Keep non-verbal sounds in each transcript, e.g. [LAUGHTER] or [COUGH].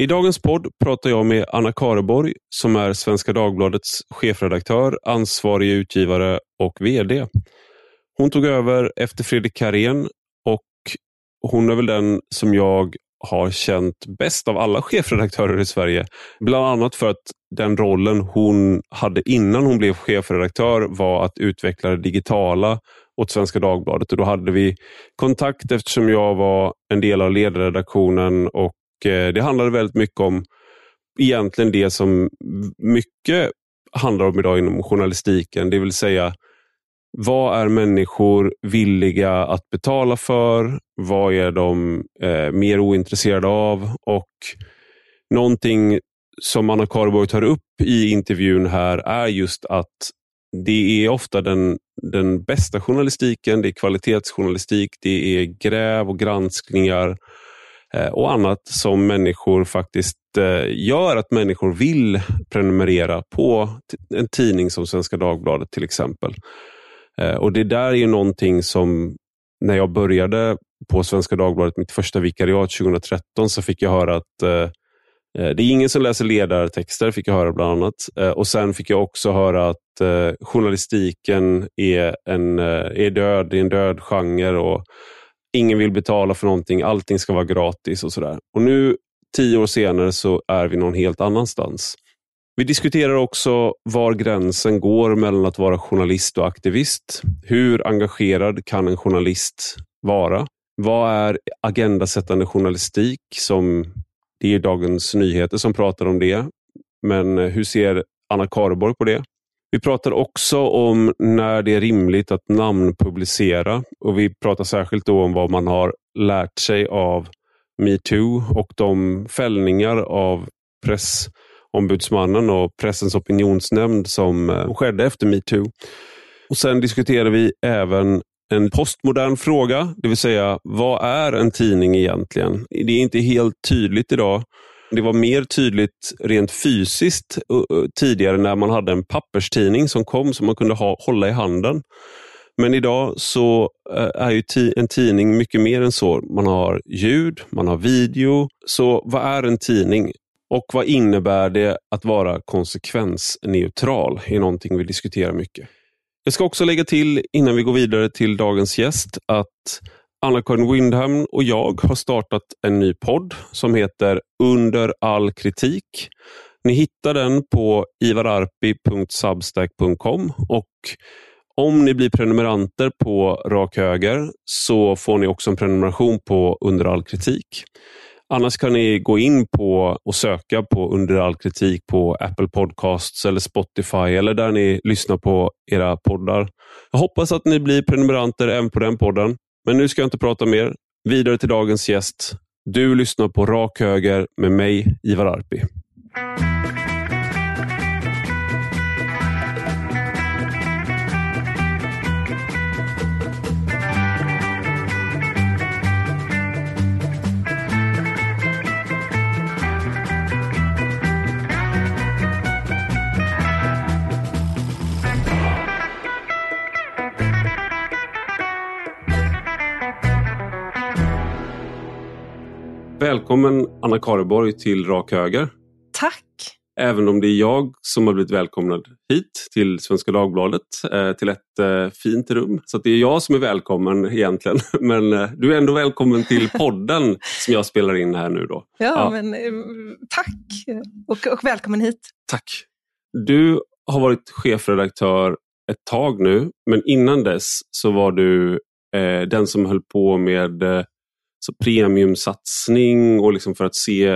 I dagens podd pratar jag med Anna Kareborg som är Svenska Dagbladets chefredaktör, ansvarig utgivare och VD. Hon tog över efter Fredrik Karén och hon är väl den som jag har känt bäst av alla chefredaktörer i Sverige. Bland annat för att den rollen hon hade innan hon blev chefredaktör var att utveckla det digitala åt Svenska Dagbladet. Och då hade vi kontakt eftersom jag var en del av ledarredaktionen och Eh, det handlade väldigt mycket om egentligen det som mycket handlar om idag inom journalistiken, det vill säga vad är människor villiga att betala för? Vad är de eh, mer ointresserade av? Och Någonting som Anna Karborg tar upp i intervjun här är just att det är ofta den, den bästa journalistiken, det är kvalitetsjournalistik, det är gräv och granskningar Eh, Eh, och annat som människor faktiskt eh, gör att människor vill prenumerera på en tidning som Svenska Dagbladet till exempel. Eh, och Det där är ju någonting som, när jag började på Svenska Dagbladet, mitt första vikariat 2013, så fick jag höra att det är ingen som läser ledartexter, fick jag höra bland annat. Och Sen fick jag också höra att journalistiken är, en, är död, det är en död genre. Och ingen vill betala för någonting, allting ska vara gratis och sådär. Och nu, tio år senare, så är vi någon helt annanstans. Vi diskuterar också var gränsen går mellan att vara journalist och aktivist. Hur engagerad kan en journalist vara? Vad är agendasättande journalistik? som Det är Dagens Nyheter som pratar om det. Men eh, hur ser Anna Karborg på det? Vi pratar också om när det är rimligt att namnpublicera och vi pratar särskilt då om vad man har lärt sig av metoo och de fällningar av pressombudsmannen och pressens opinionsnämnd som eh, skedde efter metoo. Och Sen diskuterar vi även en postmodern fråga, det vill säga vad är en tidning egentligen? Det är inte helt tydligt idag det var mer tydligt rent fysiskt tidigare när man hade en papperstidning som kom som man kunde ha, hålla i handen. Men idag så är ju en tidning mycket mer än så. Man har ljud, man har video. Så vad är en tidning? Och vad innebär det att vara konsekvensneutral? är någonting vi diskuterar mycket. Jag ska också lägga till innan vi går vidare till dagens gäst att Anna-Karin Windham och jag har startat en ny podd som heter Under all kritik. Ni hittar den på ivararpi.substack.com och om ni blir prenumeranter på Rak Höger så får ni också en prenumeration på Under all kritik. Annars kan ni gå in på och söka på Under all kritik på Apple Podcasts eller Spotify eller där ni lyssnar på era poddar. Jag hoppas att ni blir prenumeranter även på den podden. Men nu ska jag inte prata mer. Vidare till dagens gäst. Du lyssnar på Rak Höger med mig, Ivar Arpi. Välkommen Anna Kareborg till Rak Höger. Tack! Även om det är jag som har blivit välkomnad hit till Svenska Dagbladet eh, till ett eh, fint rum. Så det är jag som är välkommen egentligen. [LAUGHS] Men eh, du är ändå välkommen till [LAUGHS] podden som jag spelar in här nu. Då. Ja, ja. men tack och, och välkommen hit. Tack. Du har varit chefredaktör ett tag nu, men innan dess så var du eh, den som höll på med så premiumsatsning och liksom för att se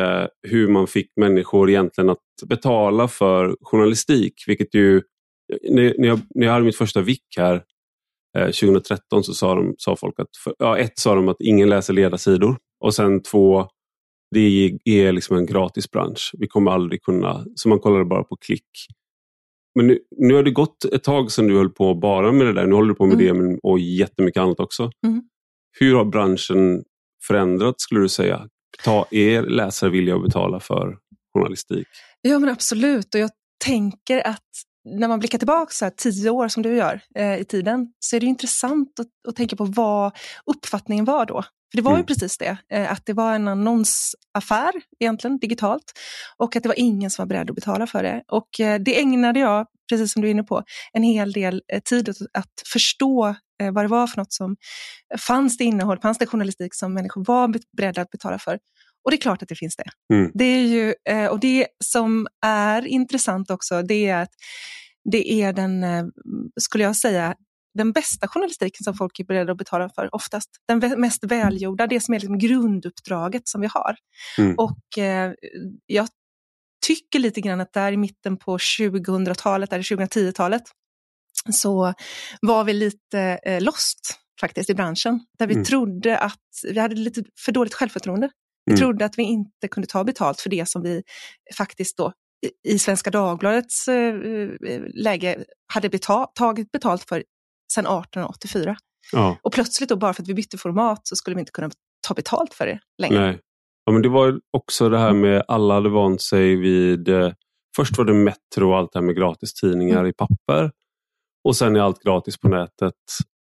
hur man fick människor egentligen att betala för journalistik. Vilket ju, när jag, när jag hade mitt första vick här eh, 2013 så sa, de, sa folk att, ja, ett sa de att ingen läser ledarsidor och sen två, det är liksom en gratis bransch. Vi kommer aldrig kunna, så man kollade bara på klick. Men nu, nu har det gått ett tag sedan du höll på bara med det där. Nu håller du på med mm. det och jättemycket annat också. Mm. Hur har branschen förändrats skulle du säga? Ta er läsare vilja att betala för journalistik? Ja men absolut och jag tänker att när man blickar tillbaka så här, tio år som du gör eh, i tiden så är det intressant att, att, tänka på vad uppfattningen var då. För det var mm. ju precis det, eh, att det var en annonsaffär egentligen, digitalt. Och att det var ingen som var beredd att betala för det. Och eh, det ägnade jag, precis som du är inne på, en hel del eh, tid att, förstå eh, vad det var för något som fanns det innehåll, fanns det journalistik som människor var beredda att betala för. Och det är klart att det finns det. Mm. Det är ju, eh, och det som är intressant också, det är att det är den, eh, skulle jag säga, den bästa journalistiken som folk är beredda att betala för oftast. Den mest välgjorda, det som är liksom grunduppdraget som vi har. Mm. Och eh, jag tycker lite grann att där i mitten på 2000-talet, eller 2010-talet, så var vi lite eh, lost faktiskt i branschen. Där vi mm. trodde att vi hade lite för dåligt självförtroende. Vi mm. trodde att vi inte kunde ta betalt för det som vi faktiskt då i Svenska Dagbladets eh, läge hade betal tagit betalt för sedan 1884. Ja. Och plötsligt då, bara för att vi bytte format, så skulle vi inte kunna ta betalt för det längre. Nej. Ja, men det var också det här med alla hade vant sig vid... Eh, först var det Metro och allt det här med gratistidningar mm. i papper. Och sen är allt gratis på nätet.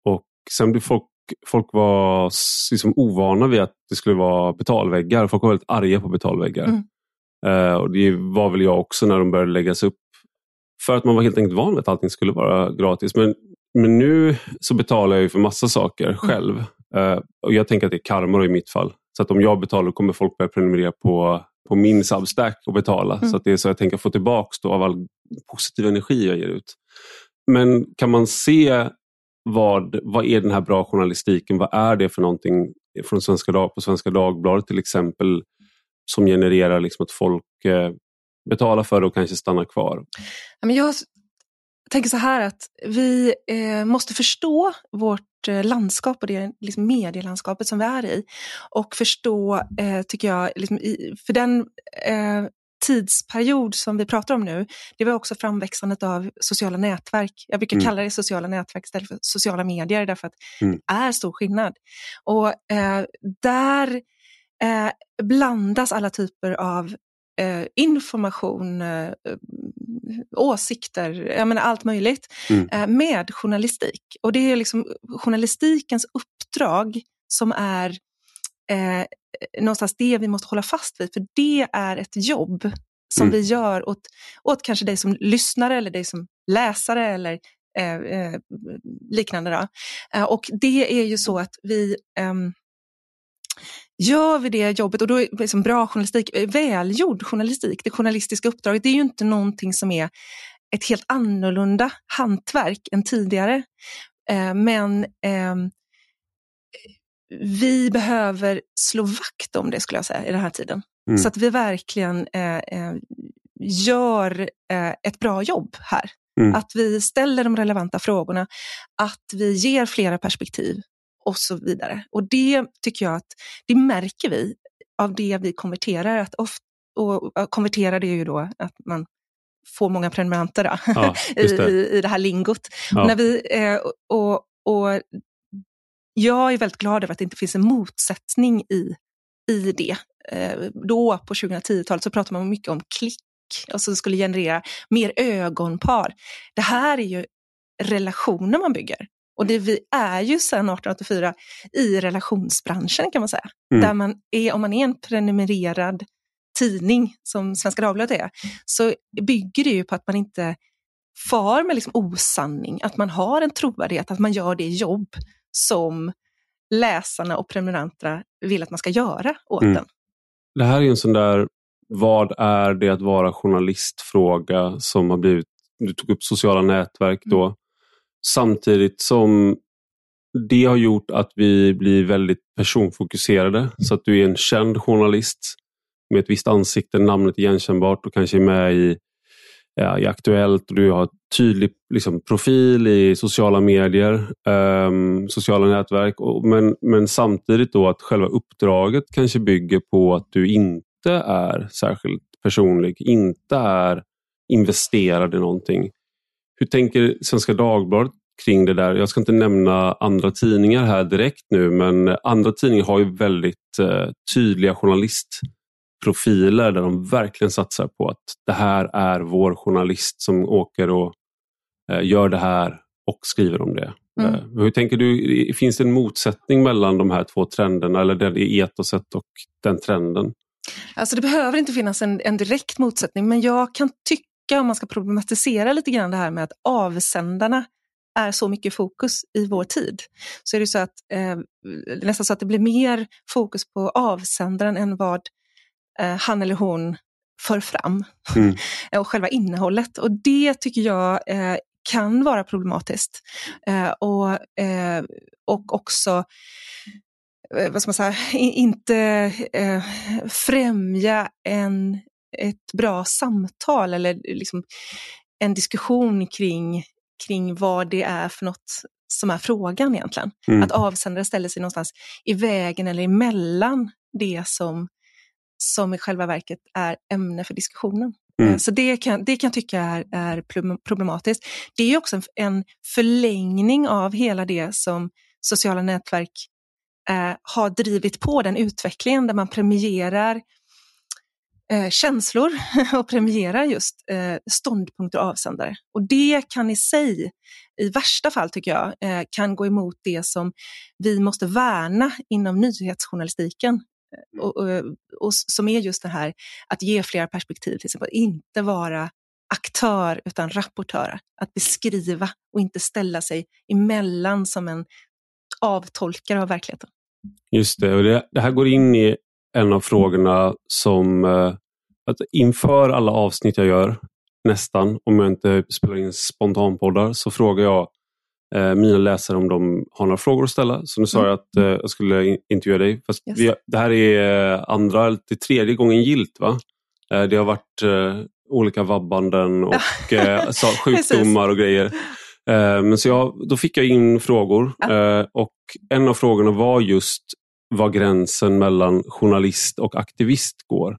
Och sen blev folk, folk var liksom ovana vid att det skulle vara betalväggar. Folk var väldigt arga på betalväggar. Mm. Uh, och Det var väl jag också när de började läggas upp. För att man var helt enkelt van vid att allting skulle vara gratis. Men men nu så betalar jag ju för massa saker mm. själv. Uh, och Jag tänker att det är karma i mitt fall. Så att om jag betalar kommer folk börja prenumerera på, på min Substack och betala. Mm. Så att det är så jag tänker få tillbaka av all positiv energi jag ger ut. Men kan man se vad, vad är den här bra journalistiken? Vad är det för någonting från Svenska Dag, på Svenska Dagbladet till exempel som genererar liksom att folk eh, betalar för det och kanske stannar kvar? Jag tänker så här att vi eh, måste förstå vårt landskap och det liksom medielandskapet som vi är i. Och förstå, eh, tycker jag, liksom i, för den eh, tidsperiod som vi pratar om nu, det var också framväxandet av sociala nätverk. Jag brukar mm. kalla det sociala nätverk istället för sociala medier därför att mm. det är stor skillnad. Och eh, där eh, blandas alla typer av eh, information, eh, åsikter, jag menar allt möjligt, mm. eh, med journalistik. Och det är liksom journalistikens uppdrag som är eh, någonstans det vi måste hålla fast vid, för det är ett jobb som mm. vi gör åt, åt kanske dig som lyssnare eller dig som läsare eller eh, eh liknande. Då. Eh, och det är ju så att vi ehm, Gör vi det jobbet, och då är liksom bra journalistik, eh, välgjord journalistik, det journalistiska uppdraget, det är ju inte någonting som är ett helt annorlunda hantverk än tidigare. Eh, men eh, vi behöver slå vakt om det skulle jag säga i den här tiden. Mm. Så att vi verkligen eh, eh gör eh, ett bra jobb här. Mm. Att vi ställer de relevanta frågorna, att vi ger flera perspektiv och så vidare. Och det tycker jag att, det märker vi av det vi konverterar. Att ofta, och konvertera det är ju då att man får många prenumeranter ja, [LAUGHS] I, det. I, i det här lingot. Ja. Och, när vi, eh, och, och jag är väldigt glad över att det inte finns en motsättning i, i det. Eh, då på 2010-talet så pratade man mycket om klick och som skulle generera mer ögonpar. Det här är ju relationer man bygger. Och det vi är ju sedan 1884 i relationsbranschen kan man säga. Mm. Där man är, om man är en prenumererad tidning som Svenska Dagbladet är, så bygger det ju på att man inte far med liksom osanning, att man har en trovärdighet, att man gör det jobb som läsarna och prenumeranterna vill att man ska göra åt mm. den. Det här är en sån där, vad är det att vara journalist-fråga som har blivit, du tog upp sociala nätverk då. Samtidigt som det har gjort att vi blir väldigt personfokuserade. Så att du är en känd journalist med ett visst ansikte, namnet är igenkännbart och kanske är med i, ja, i Aktuellt och du har tydlig liksom, profil i sociala medier, um, sociala nätverk. Och, men, men samtidigt då att själva uppdraget kanske bygger på att du inte är särskilt personlig, inte är investerad i någonting. Hur tänker Svenska Dagbladet kring det där? Jag ska inte nämna andra tidningar här direkt nu, men andra tidningar har ju väldigt eh, tydliga journalistprofiler där de verkligen satsar på att det här är vår journalist som åker och eh, gör det här och skriver om det. Mm. Eh, Hur tänker du, finns det en motsättning mellan de här två trenderna eller det etoset och den trenden? Alltså det behöver inte finnas en, en direkt motsättning, men jag kan tycka, om man ska problematisera lite grann det här med att avsändarna är så mycket fokus i vår tid, så är det så att eh, nästan så att det blir mer fokus på avsändaren än vad eh, han eller hon för fram Mm. [LAUGHS] och själva innehållet. Och det tycker jag eh, kan vara problematiskt. Eh, och, eh, och också eh, vad ska man säga, inte eh, främja en, ett bra samtal eller liksom en diskussion kring, kring vad det är för något som är frågan egentligen. Mm. Att avsändare ställer sig någonstans i vägen eller emellan det som, som i själva verket är ämne för diskussionen. Mm. Eh, Så det kan, det kan jag tycka är, är problem- problematiskt. Det är också en, en förlängning av hela det som sociala nätverk eh, har drivit på, den utvecklingen där man premierar eh, känslor [LAUGHS] och premierar just eh, ståndpunkter och avsändare. Och det kan i sig, i värsta fall tycker jag, eh, kan gå emot det som vi måste värna inom nyhetsjournalistiken. Eh, Och, och, och som är just det här att ge flera perspektiv, till exempel inte vara aktör utan rapportör. Att beskriva och inte ställa sig emellan som en avtolkare av verkligheten. Just det, och det, det här går in i en av frågorna som att inför alla avsnitt jag gör, nästan, om jag inte spelar in spontanpoddar, så frågar jag eh, mina läsare om de har några frågor att ställa. Så nu sa Mm. jag att eh, jag skulle in- intervjua dig. Fast Yes. vi, det här är eh, andra, eller tredje gången gilt va? Eh, det har varit eh, olika vabbanden [LAUGHS] och eh, sjukdomar och grejer. Eh, men så jag, då fick jag in frågor och en av frågorna var just var gränsen mellan journalist och aktivist går.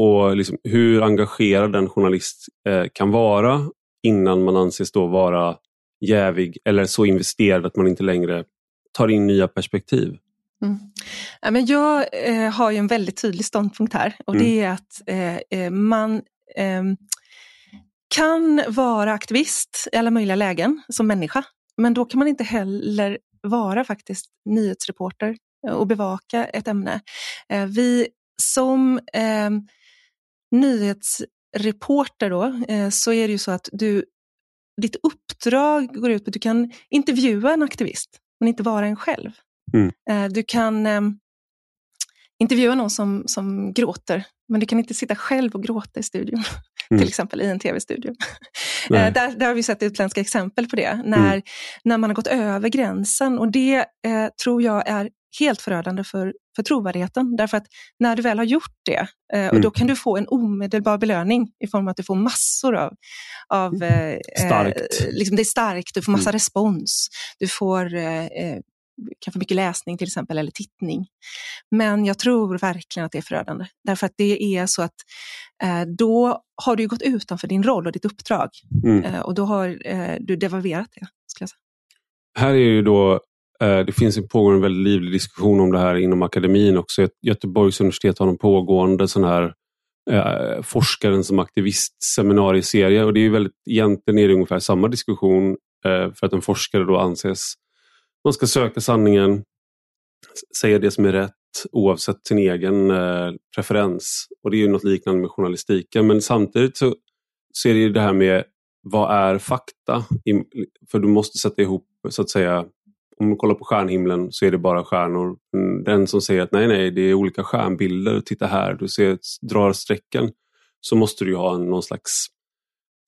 Och liksom hur engagerad en journalist eh, kan vara innan man anses då vara jävig eller så investerad att man inte längre tar in nya perspektiv. Mm. Ja, men jag eh, har ju en väldigt tydlig ståndpunkt här och Mm. det är att eh, man ehm, kan vara aktivist i alla möjliga lägen som människa, men då kan man inte heller vara faktiskt nyhetsreporter och bevaka ett ämne. Vi som eh, nyhetsreporter då, eh, så är det ju så att du, ditt uppdrag går ut på att du kan intervjua en aktivist, men inte vara en själv. Mm. Eh, Du kan eh, intervjua någon som, som gråter, men du kan inte sitta själv och gråta i studion, [LAUGHS] Mm. till exempel i en tv-studio. [LAUGHS] Eh, där, där har vi sett utländska exempel på det, när, Mm. när man har gått över gränsen. Och det eh, tror jag är helt förödande för, för trovärdigheten. Därför att när du väl har gjort det, eh, och Mm. då kan du få en omedelbar belöning i form av att du får massor av... av eh, Starkt. Eh, liksom det är starkt, du får massa Mm. respons. Du får eh, eh, kan få mycket läsning till exempel, eller tittning. Men jag tror verkligen att det är förödande. Därför att det är så att eh, då har du ju gått utanför din roll och ditt uppdrag. Mm. Eh, och då har eh, du devalverat det, skulle jag säga. Här är ju då, Eh, det finns en pågående väldigt livlig diskussion om det här inom akademin också. Göteborgs universitet har en pågående sån här eh, forskaren som aktivist seminarieserie och det är ju väldigt, egentligen är det ungefär samma diskussion eh, för att en forskare då anses, man ska söka sanningen, säga det som är rätt oavsett sin egen eh, preferens. Och det är ju något liknande med journalistiken men samtidigt så, så är det ju det här med vad är fakta? För du måste sätta ihop, så att säga, om du kollar på stjärnhimlen så är det bara stjärnor. Mm, den som säger att nej, nej, det är olika stjärnbilder, titta här, du ser, drar strecken. Så måste du ju ha någon slags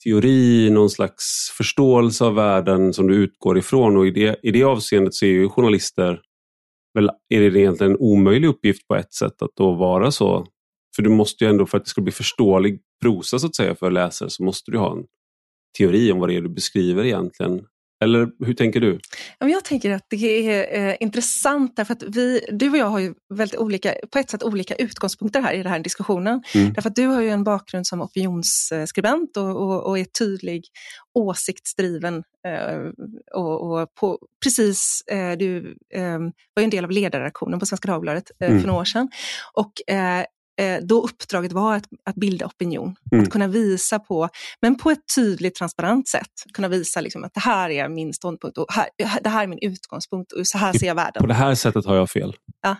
teori, någon slags förståelse av världen som du utgår ifrån. Och i det, i det avseendet så är ju journalister, väl, är det egentligen en omöjlig uppgift på ett sätt att då vara så. För du måste ju ändå, för att det ska bli förståelig prosa så att säga för läsare, så måste du ha en teori om vad det är du beskriver egentligen. Eller hur tänker du? Jag tänker att det är eh, intressant därför att vi, du och jag har ju väldigt olika, på ett sätt olika utgångspunkter här i den här diskussionen. Mm. Därför att du har ju en bakgrund som opinionsskribent och, och, och är tydlig åsiktsdriven. Eh, och, och på, precis, eh, du var ju en del av ledarredaktionen på Svenska Dagbladet Mm. för några år sedan. Och då uppdraget var att, att bilda opinion. Mm. Att kunna visa på, men på ett tydligt, transparent sätt, kunna visa liksom att det här är min ståndpunkt och här, det här är min utgångspunkt och så här ser jag världen. På det här sättet har jag fel. Ja.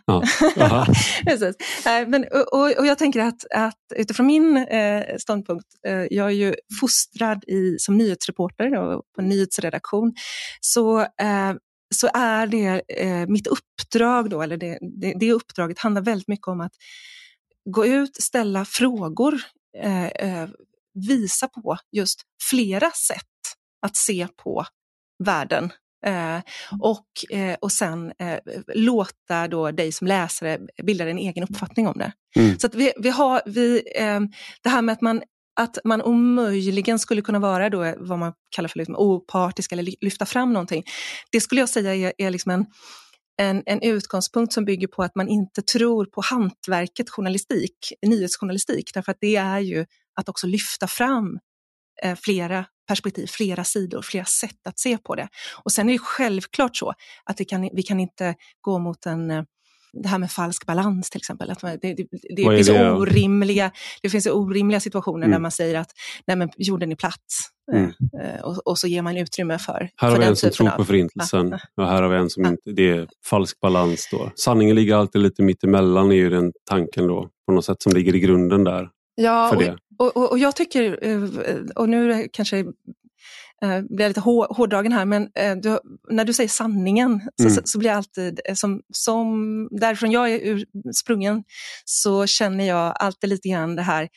ja. [LAUGHS] Precis. Men, och, och jag tänker att, att utifrån min eh, ståndpunkt, eh, jag är ju fostrad i, som nyhetsreporter och på en nyhetsredaktion, så eh, så är det eh, mitt uppdrag, då, eller det, det, det, uppdraget handlar väldigt mycket om att gå ut, ställa frågor, eh, eh, visa på just flera sätt att se på världen Eh, och, eh, och sen eh, låta då dig som läsare bilda en egen uppfattning om det. Mm. Så att vi, vi har, vi, eh, det här med att man, att man omöjligen skulle kunna vara då vad man kallar för liksom opartisk eller lyfta fram någonting. Det skulle jag säga är, är liksom en, en, en utgångspunkt som bygger på att man inte tror på hantverket journalistik, nyhetsjournalistik, därför att det är ju att också lyfta fram eh, flera perspektiv, flera sidor, flera sätt att se på det. Och sen är det självklart så att vi kan, vi kan inte gå mot en eh, det här med falsk balans till exempel. Att det, det, det finns, det orimliga, det finns orimliga situationer mm. där man säger att nej men, jorden är platt. Mm. Eh, och, och, så ger man utrymme för Här för har vi en som tror på förintelsen och här har vi en som ja. inte, det är falsk balans. Då. Sanningen ligger alltid lite mittemellan är ju den tanken då på något sätt som ligger i grunden där. Ja, och, och, och, jag tycker, eh, och nu kanske eh, blir jag lite hårdragen här, men eh, du, när du säger sanningen mm. så, så, blir jag alltid, eh, som, som därifrån jag är sprungen, så känner jag alltid lite grann det här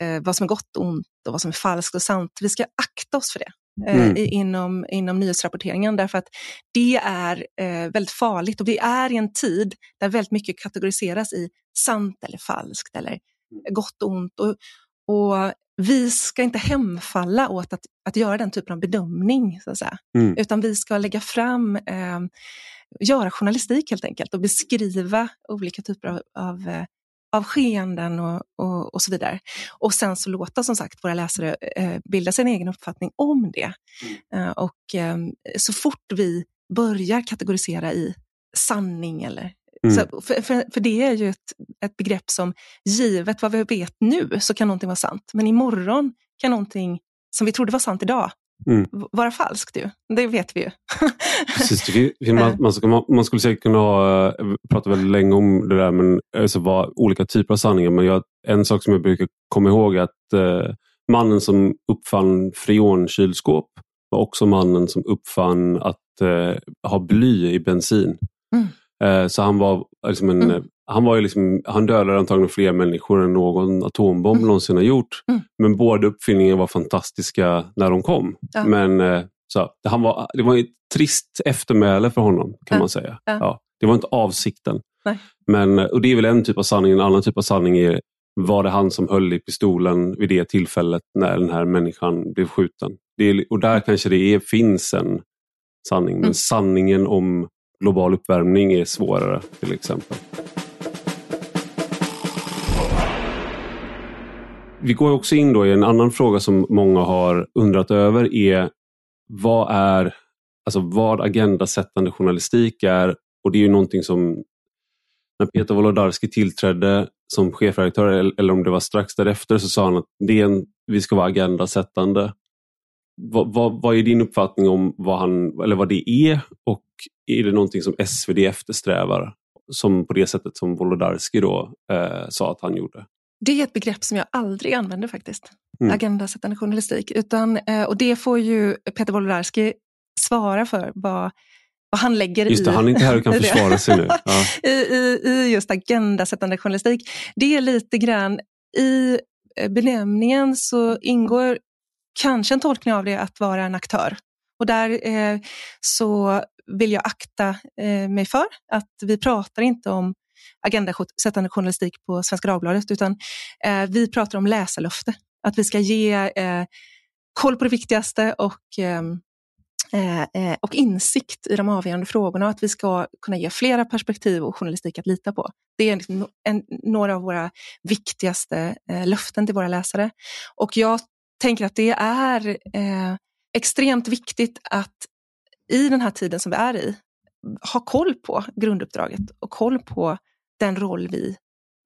eh, vad som är gott och ont och vad som är falskt och sant. Vi ska akta oss för det. Eh, mm. inom, inom nyhetsrapporteringen därför att det är eh, väldigt farligt och vi är i en tid där väldigt mycket kategoriseras i sant eller falskt eller gott och ont. Och, och vi ska inte hemfalla åt att, att göra den typen av bedömning, så att säga. Mm. utan vi ska lägga fram, eh, göra journalistik helt enkelt och beskriva olika typer av, av, eh, av skeenden och, och, och, så vidare. Och sen så låta som sagt våra läsare eh, bilda sin egen uppfattning om det. Mm. Eh, och eh, så fort vi börjar kategorisera i sanning eller Mm. Så, för, för, för, det är ju ett, ett begrepp som, givet vad vi vet nu, så kan någonting vara sant. Men imorgon kan någonting som vi trodde var sant idag mm. vara falskt. Ju. Det vet vi ju. [LAUGHS] Precis, man, man, man, skulle säkert kunna äh, prata väldigt länge om det där, men, alltså, vad, olika typer av sanningar. Men jag, en sak som jag brukar komma ihåg är att äh, mannen som uppfann freonkylskåp var också mannen som uppfann att äh, ha bly i bensin. Mm. Eh, så han var liksom en, mm. han, var ju liksom, han dödade antagligen fler människor än någon atombomb mm. någonsin har gjort. Mm. Men båda uppfinningarna var fantastiska när de kom. Ja. Men eh, så, han var, det var ett trist eftermäle för honom kan ja. man säga. Ja. ja. det var inte avsikten. Nej. Men, och Det är väl en typ av sanning. En annan typ av sanning är var det han som höll i pistolen vid det tillfället när den här människan blev skjuten. Det är, och där mm. kanske det är, finns en sanning. Men mm. sanningen om global uppvärmning är svårare till exempel. Vi går också in då i en annan fråga som många har undrat över är vad är alltså vad agendasättande journalistik är och det är ju någonting som när Peter Wolodarski tillträdde som chefredaktör eller om det var strax därefter så sa han att det är en, vi ska vara agendasättande. Vad, vad, vad, är din uppfattning om vad, han, eller vad det är och är det någonting som SvD eftersträvar? Som på det sättet som Wolodarski då eh, sa att han gjorde. Det är ett begrepp som jag aldrig använder faktiskt. Mm. Agendasättande journalistik. Utan, eh, och det får ju Peter Wolodarski svara för vad, vad han lägger just det, i... Han är inte här och kan [LAUGHS] försvara sig nu. [LAUGHS] Ja. I, i, I just agendasättande journalistik. Det är lite grann i eh, benämningen så ingår kanske en tolkning av det att vara en aktör. Och där eh, så vill jag akta eh, mig för att vi pratar inte om agendasättande journalistik på Svenska Dagbladet, utan eh, vi pratar om läsarlöfte. Att vi ska ge eh, koll på det viktigaste och eh, eh, eh, och insikt i de avgörande frågorna och att vi ska kunna ge flera perspektiv och journalistik att lita på. Det är en, en, några av våra viktigaste eh, löften till våra läsare. Och jag tänker att det är eh, extremt viktigt att i den här tiden som vi är i ha koll på grunduppdraget och koll på den roll vi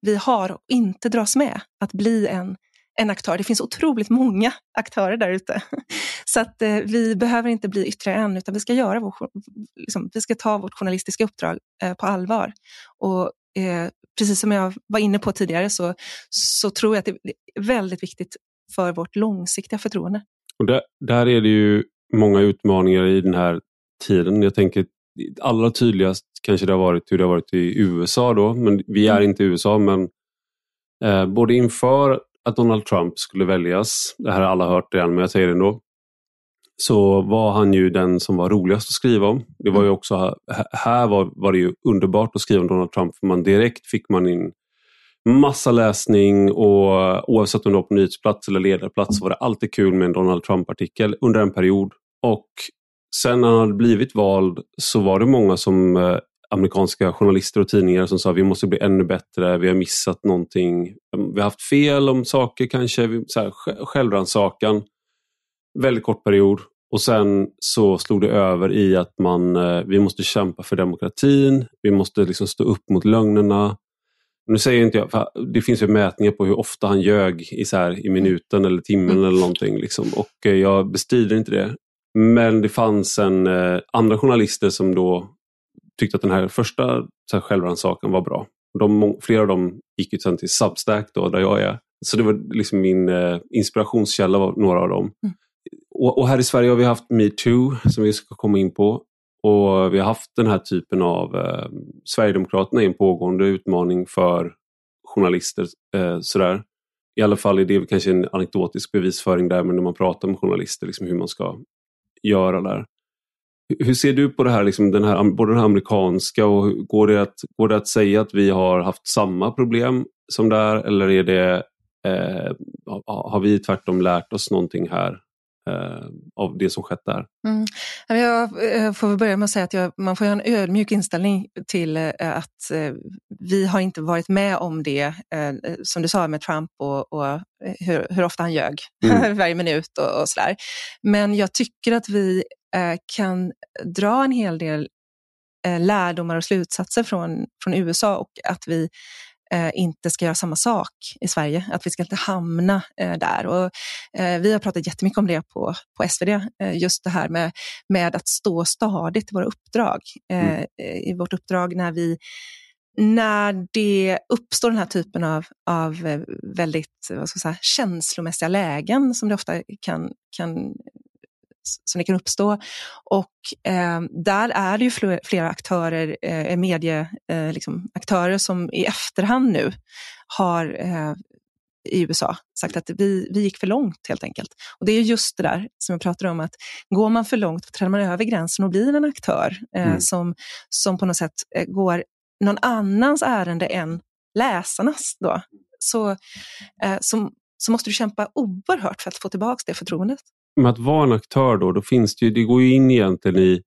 vi har och inte dras med att bli en, en aktör. Det finns otroligt många aktörer där ute. [LAUGHS] Så att eh, vi behöver inte bli ytterligare en, utan vi ska, göra vår, liksom, vi ska ta vårt journalistiska uppdrag eh, på allvar. Och eh, precis som jag var inne på tidigare så, så tror jag att det är väldigt viktigt för vårt långsiktiga förtroende. Och där, där är det ju många utmaningar i den här tiden. Jag tänker allra tydligast kanske det har varit hur det har varit i USA då, men vi är mm. inte i USA, men eh, både inför att Donald Trump skulle väljas, det här har alla hört redan, men jag säger det ändå, så var han ju den som var roligast att skriva om. Det var ju mm. också, här var, var det ju underbart att skriva om Donald Trump, för man direkt fick man in massa läsning och oavsett om det var på nyhetsplats eller ledarplats så var det alltid kul med en Donald Trump-artikel under en period. Och sen när han hade blivit vald så var det många som eh, amerikanska journalister och tidningar som sa vi måste bli ännu bättre, vi har missat någonting, mm, vi har haft fel om saker kanske, så självrannsakan. Väldigt kort period och sen så slog det över i att man, eh, vi måste kämpa för demokratin, vi måste liksom stå upp mot lögnerna. Nu säger inte jag, det finns ju mätningar på hur ofta han ljög i, så här, i minuten eller timmen mm. eller någonting. Liksom. Och eh, jag bestrider inte det. Men det fanns en, eh, andra journalister som då tyckte att den här första självrannsakan var bra. De, flera av dem gick ju sen till Substack då, där jag är. Så det var liksom min eh, inspirationskälla var några av dem. Mm. Och, och, här i Sverige har vi haft metoo som vi ska komma in på. Och vi har haft den här typen av eh, Sverigedemokraterna är en pågående utmaning för journalister. Eh, sådär. I alla fall är det kanske en anekdotisk bevisföring där men när man pratar med journalister liksom hur man ska göra där. Hur ser du på det här, liksom den här, både den här amerikanska och går det, att, går det att säga att vi har haft samma problem som där eller är det, eh, har vi tvärtom lärt oss någonting här av det som skett där? Mm. Jag eh, får börja med att säga att jag, man får ha en ödmjuk inställning till eh, att eh, vi har inte varit med om det, som du sa med Trump och, och hur, hur, ofta han ljög mm. [LAUGHS] varje minut och, och sådär. Men jag tycker att vi kan dra en hel del lärdomar och slutsatser från, från USA och att vi eh, inte ska göra samma sak i Sverige, att vi ska inte hamna eh, där. Och, eh, vi har pratat jättemycket om det på, på SvD, eh, just det här med, med att stå stadigt i våra uppdrag. Eh, mm. I vårt uppdrag när vi när det uppstår den här typen av, av eh, väldigt vad ska jag säga, känslomässiga lägen som det ofta kan, kan som det kan uppstå. Och eh, där är det ju flera, aktörer, eh, medieaktörer liksom, som i efterhand nu har eh, i USA sagt att vi, vi gick för långt helt enkelt. Och det är just det där som jag pratar om, att går man för långt träder man över gränsen och blir en aktör eh, mm. som, som på något sätt eh, går någon annans ärende än läsarnas. Då. Så, eh, så, så måste du kämpa oerhört för att få tillbaka det förtroendet med att vara en aktör då, då finns det ju, det går ju in egentligen i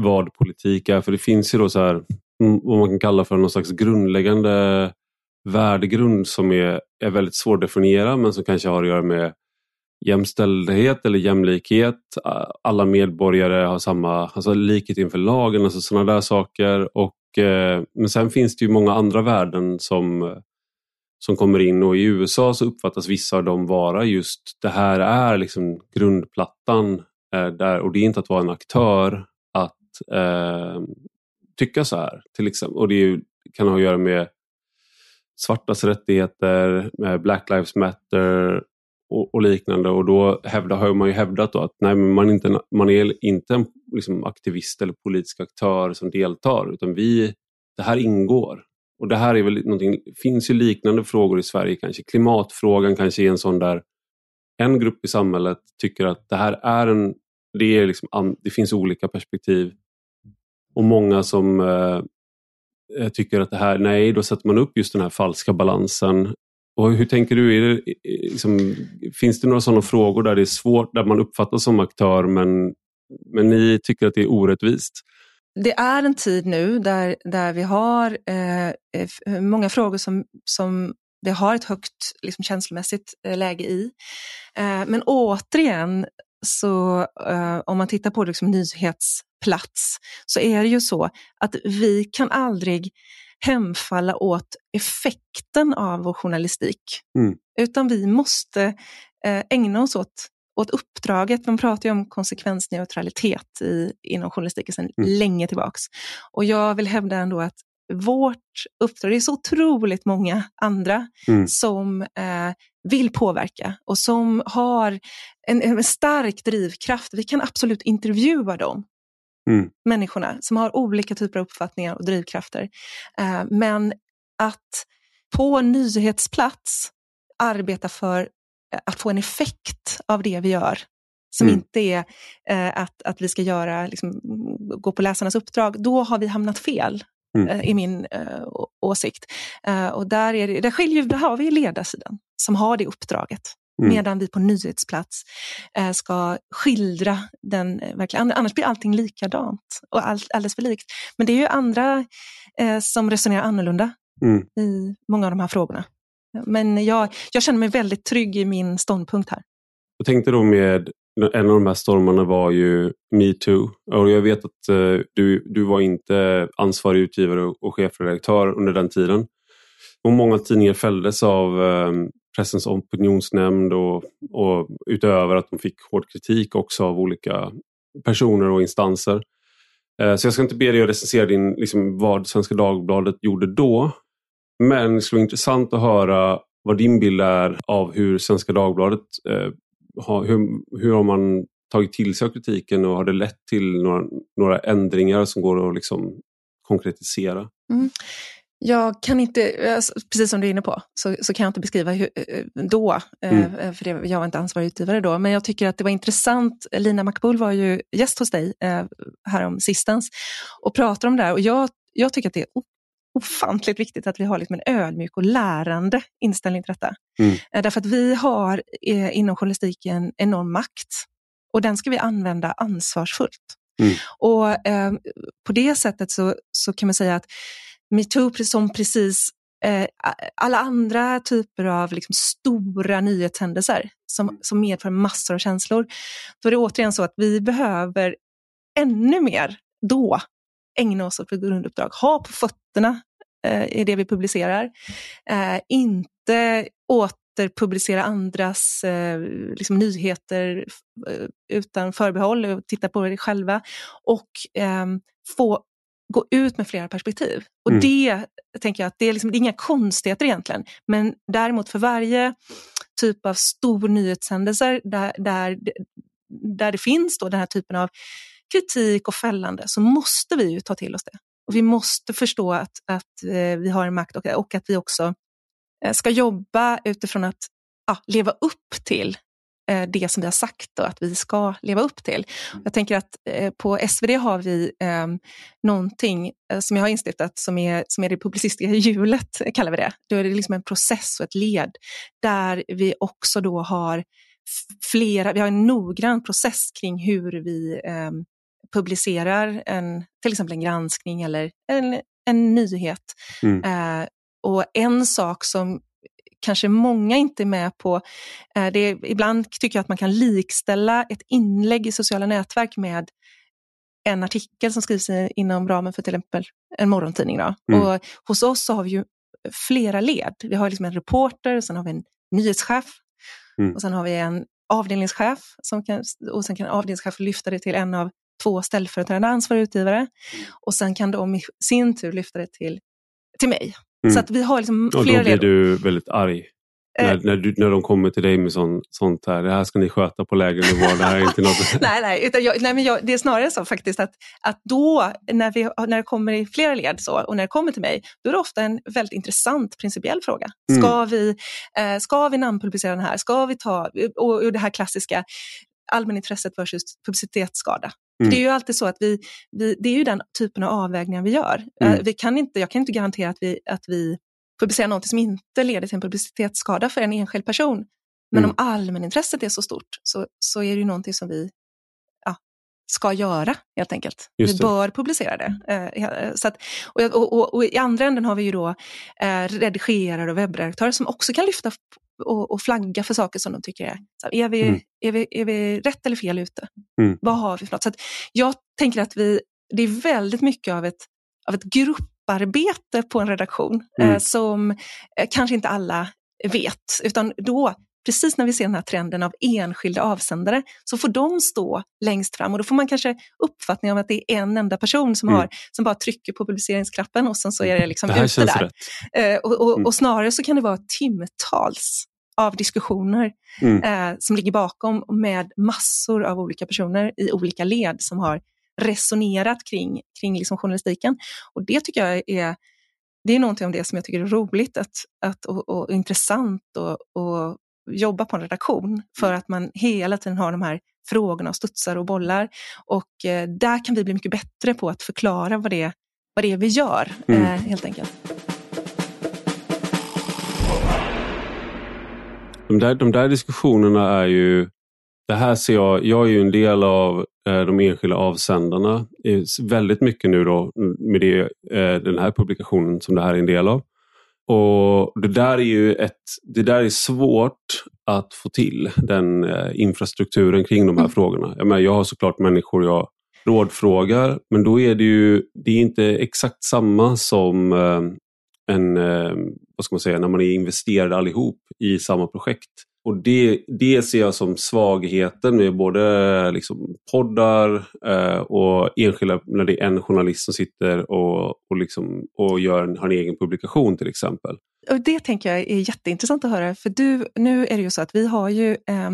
vad politik är. För det finns ju då så här, mm, vad man kan kalla för någon slags grundläggande värdegrund som är, är väldigt svår att definiera men som kanske har att göra med jämställdhet eller jämlikhet. Alla medborgare har samma alltså likhet inför lagen, alltså sådana där saker. Och, eh, men sen finns det ju många andra värden som som kommer in och i USA så uppfattas vissa av dem vara just det här är liksom grundplattan eh, där, och det är inte att vara en aktör att eh, tycka så här. Till exempel. Och det ju, kan ha att göra med svartas rättigheter, med Black Lives Matter och, och, liknande och då hävda, har man ju hävdat att nej, man, inte, man är inte en liksom, aktivist eller politisk aktör som deltar utan vi, det här ingår och det här är väl någonting, finns ju liknande frågor i Sverige kanske. Klimatfrågan kanske är en sån där en grupp i samhället tycker att det här är en, det, är liksom, det finns olika perspektiv. Och många som eh, eh, tycker att det här, nej, då sätter man upp just den här falska balansen. Och hur tänker du? Är det, liksom, finns det några sådana frågor där det är svårt, där man uppfattas som aktör men, men ni tycker att det är orättvist? Det är en tid nu där, där vi har eh, många frågor som, som det har ett högt liksom, känslomässigt eh, läge i. Eh, men återigen, så eh, om man tittar på liksom, nyhetsplats, så är det ju så att vi kan aldrig hemfalla åt effekten av vår journalistik. Mm. Utan vi måste eh, ägna oss åt, åt uppdraget. Man pratar ju om konsekvensneutralitet i, inom journalistiken sedan Mm. länge tillbaks. Och jag vill hävda ändå att vårt uppdrag, det är så otroligt många andra Mm. som eh, vill påverka och som har en, en stark drivkraft. Vi kan absolut intervjua dem, Mm. människorna som har olika typer av uppfattningar och drivkrafter. Eh, men att på nyhetsplats arbeta för att få en effekt av det vi gör, som Mm. inte är eh, att, att vi ska göra, liksom, gå på läsarnas uppdrag, då har vi hamnat fel. Mm. eh, i min eh, åsikt. Eh, och där, är det, där, skiljer, där har vi ledarsidan som har det uppdraget. Mm. Medan vi på nyhetsplats eh, ska skildra den, eh, verkligen, annars blir allting likadant och all, alldeles för likt. Men det är ju andra som resonerar annorlunda Mm. i många av de här frågorna. Men jag, jag känner mig väldigt trygg i min ståndpunkt här. Jag tänkte då med en av de här stormarna var ju metoo. Och jag vet att eh, du, du var inte ansvarig utgivare och, chefredaktör under den tiden. Och många tidningar fälldes av eh, Pressens opinionsnämnd och, och utöver att de fick hård kritik också av olika personer och instanser. Eh, så jag ska inte be dig att recensera din, liksom, vad Svenska Dagbladet gjorde då. Men det skulle vara intressant att höra vad din bild är av hur Svenska Dagbladet eh, hur, hur har man tagit till sig av kritiken och har det lett till några, några ändringar som går att liksom konkretisera? Jag kan inte, eh, precis som du är inne på, så, så kan jag inte beskriva hur, eh, då, eh, Mm. för det, jag var inte ansvarig utgivare då, men jag tycker att det var intressant. Lina Makbul var ju gäst hos dig härom sistens och pratade om det här och jag, jag tycker att det är ofantligt viktigt att vi har liksom en ödmjuk och lärande inställning till detta. Mm. Eh, Därför att vi har eh, inom journalistiken enorm makt och den ska vi använda ansvarsfullt. Mm. Och eh, På det sättet så, så kan man säga att metoo som precis eh, alla andra typer av liksom, stora nyhetshändelser som, som medför massor av känslor, då är det återigen så att vi behöver ännu mer då ägna oss åt vårt grunduppdrag, ha på fötterna i det vi publicerar, eh, inte återpublicera andras eh, liksom, nyheter eh, utan förbehåll och titta på det själva och ehm, få gå ut med flera perspektiv. Och Mm. det tänker jag att det är, liksom, det är inga konstigheter egentligen, men däremot för varje typ av stor nyhetshändelser där, där, där det finns då den här typen av kritik och fällande så måste vi ju ta till oss det. Och vi måste förstå att, att eh, vi har en makt och, och att vi också eh, ska jobba utifrån att ja, leva upp till eh, det som vi har sagt och att vi ska leva upp till. Jag tänker att på SvD har vi eh, någonting som jag har instiftat som är, som är det publicistiska hjulet, kallar vi det. Då är det liksom en process och ett led där vi också då har flera, vi har en noggrann process kring hur vi eh, publicerar en, till exempel en granskning eller en, en nyhet. Mm. Eh, och en sak som kanske många inte är med på, eh, det är, ibland tycker jag att man kan likställa ett inlägg i sociala nätverk med en artikel som skrivs inom ramen för till exempel en morgontidning. Då. Mm. Och hos oss så har vi ju flera led. Vi har liksom en reporter, sen har vi en nyhetschef Mm. och sen har vi en avdelningschef som kan, och sen kan avdelningschefen lyfta det till en av två ställföreträdande ansvariga utgivare och sen kan de i sin tur lyfta det till, till mig. Mm. Så att vi har liksom Och då flera blir led. du väldigt arg. Eh. När, när, du, när de kommer till dig med sånt, sånt här. Det här ska ni sköta på lägre nivå. Det här är inte något... [LAUGHS] nej, nej, utan jag, nej men jag, det är snarare så faktiskt att, att då när, vi, när det kommer i flera led så, och när det kommer till mig, då är det ofta en väldigt intressant principiell fråga. Mm. Ska, vi, eh, ska vi namnpublicera den här? Ska vi ta, och, och det här klassiska allmänintresset versus publicitetsskada. Mm. Det är ju alltid så att vi, vi, det är ju den typen av avvägningar vi gör. Mm. Eh, vi kan inte, jag kan inte garantera att vi, att vi publicerar något som inte leder till en publicitetsskada för en enskild person. Men Mm. om allmänintresset är så stort så, så är det ju någonting som vi ja, ska göra helt enkelt. Vi bör publicera det. Eh, så att, och, och, och, och I andra änden har vi ju då eh, redigerare och webbredaktörer som också kan lyfta och, och flagga för saker som de tycker är, så är, vi, Mm. är, vi, är vi rätt eller fel ute? Mm. Vad har vi för något? Så jag tänker att vi, det är väldigt mycket av ett, av ett grupparbete på en redaktion mm. som kanske inte alla vet. Utan då precis när vi ser den här trenden av enskilda avsändare så får de stå längst fram och då får man kanske uppfattning om att det är en enda person som, mm. har, som bara trycker på publiceringsknappen och sen så är det liksom det ute där. Eh, och, och, mm. och, snarare så kan det vara timtals av diskussioner mm. eh, som ligger bakom med massor av olika personer i olika led som har resonerat kring, kring liksom journalistiken. Och det tycker jag är det är någonting av det som jag tycker är roligt att, att, och, och intressant och, och jobba på en redaktion för att man hela tiden har de här frågorna och studsar och bollar. Och eh, där kan vi bli mycket bättre på att förklara vad det, vad det är vi gör, mm. eh, helt enkelt. De där, de där diskussionerna är ju, det här ser jag, jag är ju en del av eh, de enskilda avsändarna väldigt mycket nu då med det, eh, den här publikationen som det här är en del av. Och Det där är ju ett, det där är svårt att få till, den eh, infrastrukturen kring de här mm. frågorna. Jag, menar, jag har såklart människor jag rådfrågar, men då är det ju det är inte exakt samma som eh, en, eh, vad ska man säga, när man är investerade allihop i samma projekt. Och det, det ser jag som svagheten med både liksom poddar eh, och enskilda, när det är en journalist som sitter och, och, liksom, och gör en, har en egen publikation till exempel. Och det tänker jag är jätteintressant att höra, för du, nu är det ju så att vi har ju eh,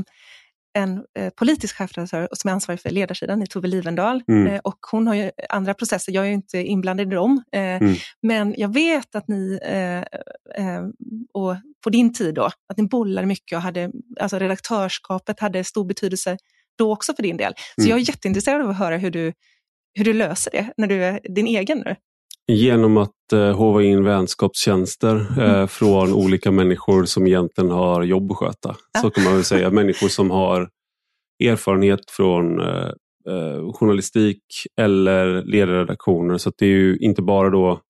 en eh, politisk chefredaktör som är ansvarig för ledarsidan i Tove Livendal. Mm. Eh, och hon har ju andra processer, jag är ju inte inblandad i dem. Eh, mm. Men jag vet att ni, eh, eh, och på din tid då, att ni bollade mycket och hade, alltså redaktörskapet hade stor betydelse då också för din del. Så mm. jag är jätteintresserad av att höra hur du, hur du löser det när du är din egen nu. Genom att eh, hova in vänskapstjänster eh, mm. från olika människor som egentligen har jobb att sköta. Så kan man väl säga. Människor som har erfarenhet från eh, eh, journalistik eller ledarredaktioner. Så det är ju inte bara då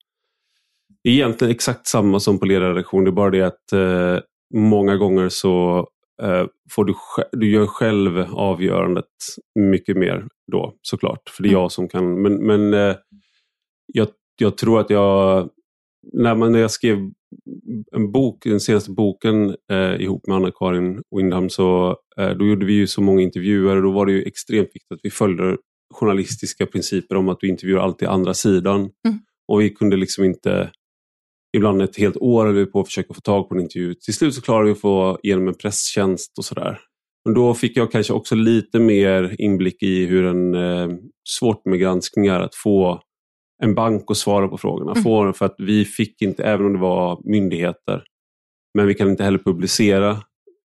egentligen exakt samma som på ledarredaktion. Det är bara det att eh, många gånger så eh, får du, du gör själv avgörandet mycket mer då såklart. För det är mm. jag som kan. Men, men eh, jag jag tror att jag, när, man, när jag skrev en bok, den senaste boken eh, ihop med Anna-Karin Windham, så eh, då gjorde vi ju så många intervjuer och då var det ju extremt viktigt att vi följde journalistiska principer om att du intervjuar alltid andra sidan. Mm. Och vi kunde liksom inte, ibland ett helt år höll vi på att försöka få tag på en intervju. Till slut så klarade vi att få igenom en presstjänst och sådär. Men då fick jag kanske också lite mer inblick i hur en eh, svårt med granskningar att få en bank att svara på frågorna. Mm. Får, för att vi fick inte, även om det var myndigheter, men vi kan inte heller publicera